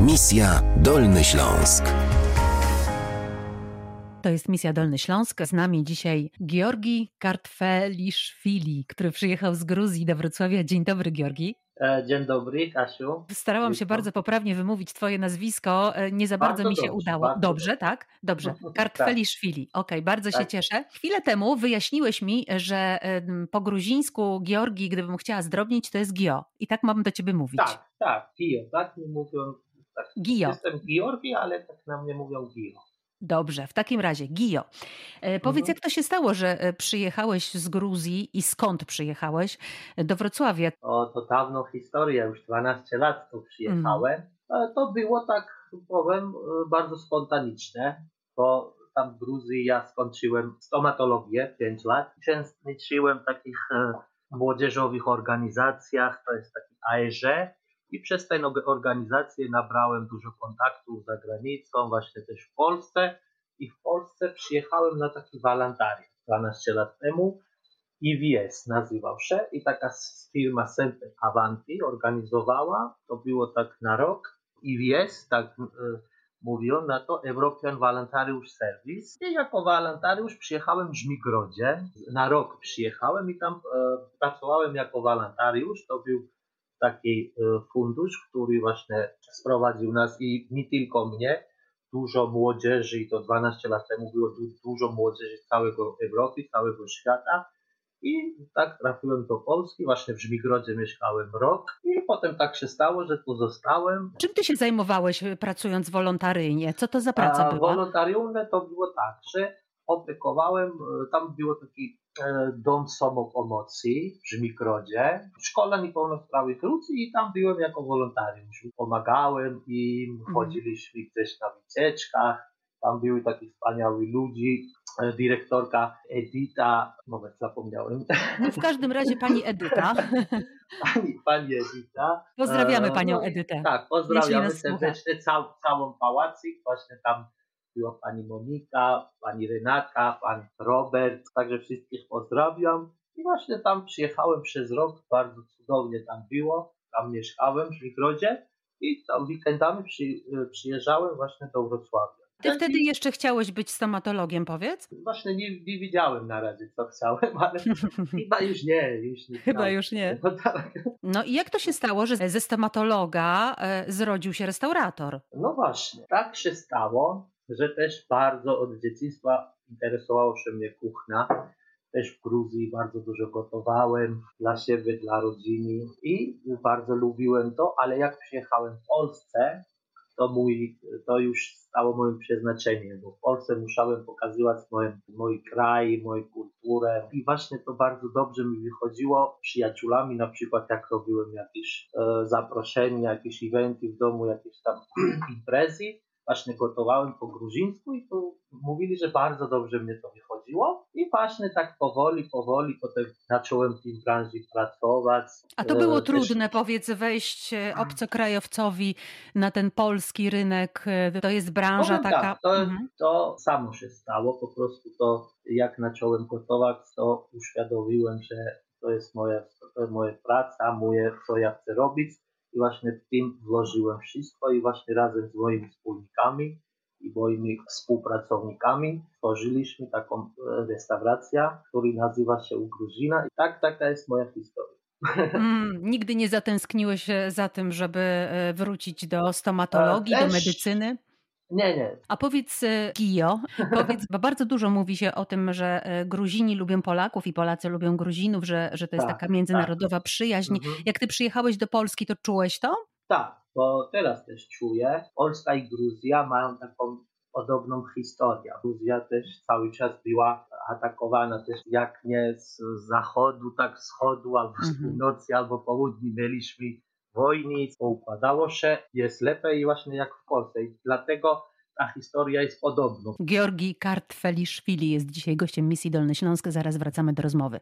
Misja Dolny Śląsk. To jest Misja Dolny Śląsk. Z nami dzisiaj Georgi Kartfeliszwili, który przyjechał z Gruzji do Wrocławia. Dzień dobry, Georgi. E, dzień dobry, Kasiu. Starałam się bardzo poprawnie wymówić twoje nazwisko. E, nie za bardzo, Bardzo mi się dobrze, udało. bardzo Dobrze, tak? Dobrze. Kartfeliszwili. Okej, bardzo się Tak. cieszę. Chwilę temu wyjaśniłeś mi, że po gruzińsku Georgi, gdybym chciała zdrobnić, to jest Gio. I tak mam do ciebie mówić. Tak, tak, Gio, tak mi mówią. Tak. Gio. Jestem Georgi, ale tak na mnie mówią Gio. Dobrze, w takim razie, Gio. E, powiedz, Mhm. jak to się stało, że e, przyjechałeś z Gruzji i skąd przyjechałeś do Wrocławia? O, to dawno historia, już 12 lat tu przyjechałem. E, To było tak, powiem, e, bardzo spontaniczne, bo tam w Gruzji ja skończyłem stomatologię 5 lat. Uczestniczyłem w takich e, młodzieżowych organizacjach, to jest taki AEŻ i przez tę organizację nabrałem dużo kontaktów za granicą, właśnie też w Polsce. I w Polsce przyjechałem na taki wolontariat 12 lat temu. EVS nazywał się. I taka firma Semper Avanti organizowała, to było tak na rok, EVS, tak e, mówią na to, European Voluntariusz Service. I jako wolontariusz przyjechałem w Żmigrodzie, na rok przyjechałem i tam e, pracowałem jako wolontariusz, to był taki e, fundusz, który właśnie sprowadził nas i nie tylko mnie, dużo młodzieży i to 12 lat temu było du- dużo młodzieży z całego Europy, całego świata i tak trafiłem do Polski, właśnie w Żmigrodzie mieszkałem rok i potem tak się stało, że tu zostałem. Czym ty się zajmowałeś e, pracując wolontaryjnie? Co to za praca A była? wolontarium to było tak, że opiekowałem, e, tam było taki e, dom samopomocy w Żmigrodzie, szkoła niepełnosprawnych ludzi i tam byłem jako wolontariusz. Pomagałem im, Mhm. chodziliśmy gdzieś na wycieczkach, tam były taki wspaniali ludzi, e, dyrektorka Edita, moment zapomniałem, No w każdym razie pani Edyta. pani, pani Edita. Pozdrawiamy panią no Edytę. Tak, pozdrawiamy serdecznie cał, całą pałacyk. Właśnie tam była pani Monika, pani Renata, pan Robert, także wszystkich pozdrawiam. I właśnie tam przyjechałem przez rok, bardzo cudownie tam było. Tam mieszkałem w Żwigrodzie i tam weekendami przy, przyjeżdżałem właśnie do Wrocławia. Ty wtedy jeszcze chciałeś być stomatologiem, powiedz? Właśnie nie, nie widziałem na razie, co chciałem, ale chyba już nie, już nie Chyba już nie. No tak. No i jak to się stało, że ze stomatologa e, zrodził się restaurator? No właśnie, tak się stało, że też bardzo od dzieciństwa interesowało się mnie kuchnia. Też w Gruzji bardzo dużo gotowałem dla siebie, dla rodziny i bardzo lubiłem to, ale jak przyjechałem w Polsce, to, mój, to już stało moim przeznaczeniem, bo w Polsce musiałem pokazywać moje, mój kraj, moją kulturę i właśnie to bardzo dobrze mi wychodziło z przyjaciółmi, na przykład jak robiłem jakieś e, zaproszenia, jakieś eventy w domu, jakieś tam imprezy, właśnie gotowałem po gruzińsku i to mówili, że bardzo dobrze mnie to wychodziło i właśnie tak powoli, powoli potem zacząłem w tej branży pracować. A to E, było też- trudne, powiedz, wejść e, obcokrajowcowi na ten polski rynek. e, To jest branża Powiem taka. Tak, to, Mhm. to samo się stało, po prostu to jak zacząłem gotować, to uświadomiłem, że to jest moja, to jest moja praca, moje, co ja chcę robić i właśnie w tym włożyłem wszystko i właśnie razem z moimi wspólnikami i moimi współpracownikami stworzyliśmy taką e, restaurację, która nazywa się U Gruzina i tak taka jest moja historia. Mm, nigdy nie zatęskniłeś e, za tym, żeby e, wrócić do stomatologii, E, do też- medycyny? Nie, nie, A powiedz, e, Gio, powiedz, bo bardzo dużo mówi się o tym, że e, Gruzini lubią Polaków i Polacy lubią Gruzinów, że, że to jest Tak, taka międzynarodowa przyjaźń. Mhm. Jak ty przyjechałeś do Polski, to czułeś to? Tak, bo teraz też czuję. Polska i Gruzja mają taką podobną historię. Gruzja też cały czas była atakowana też jak nie z zachodu, tak z wschodu, albo z Mhm. północy, albo południ. Mieliśmy wojny, poukładało się, jest lepiej właśnie jak w Polsce. I dlatego ta historia jest podobna. Georgi Kartfeliszwili jest dzisiaj gościem misji Dolny Śląsk. Zaraz wracamy do rozmowy.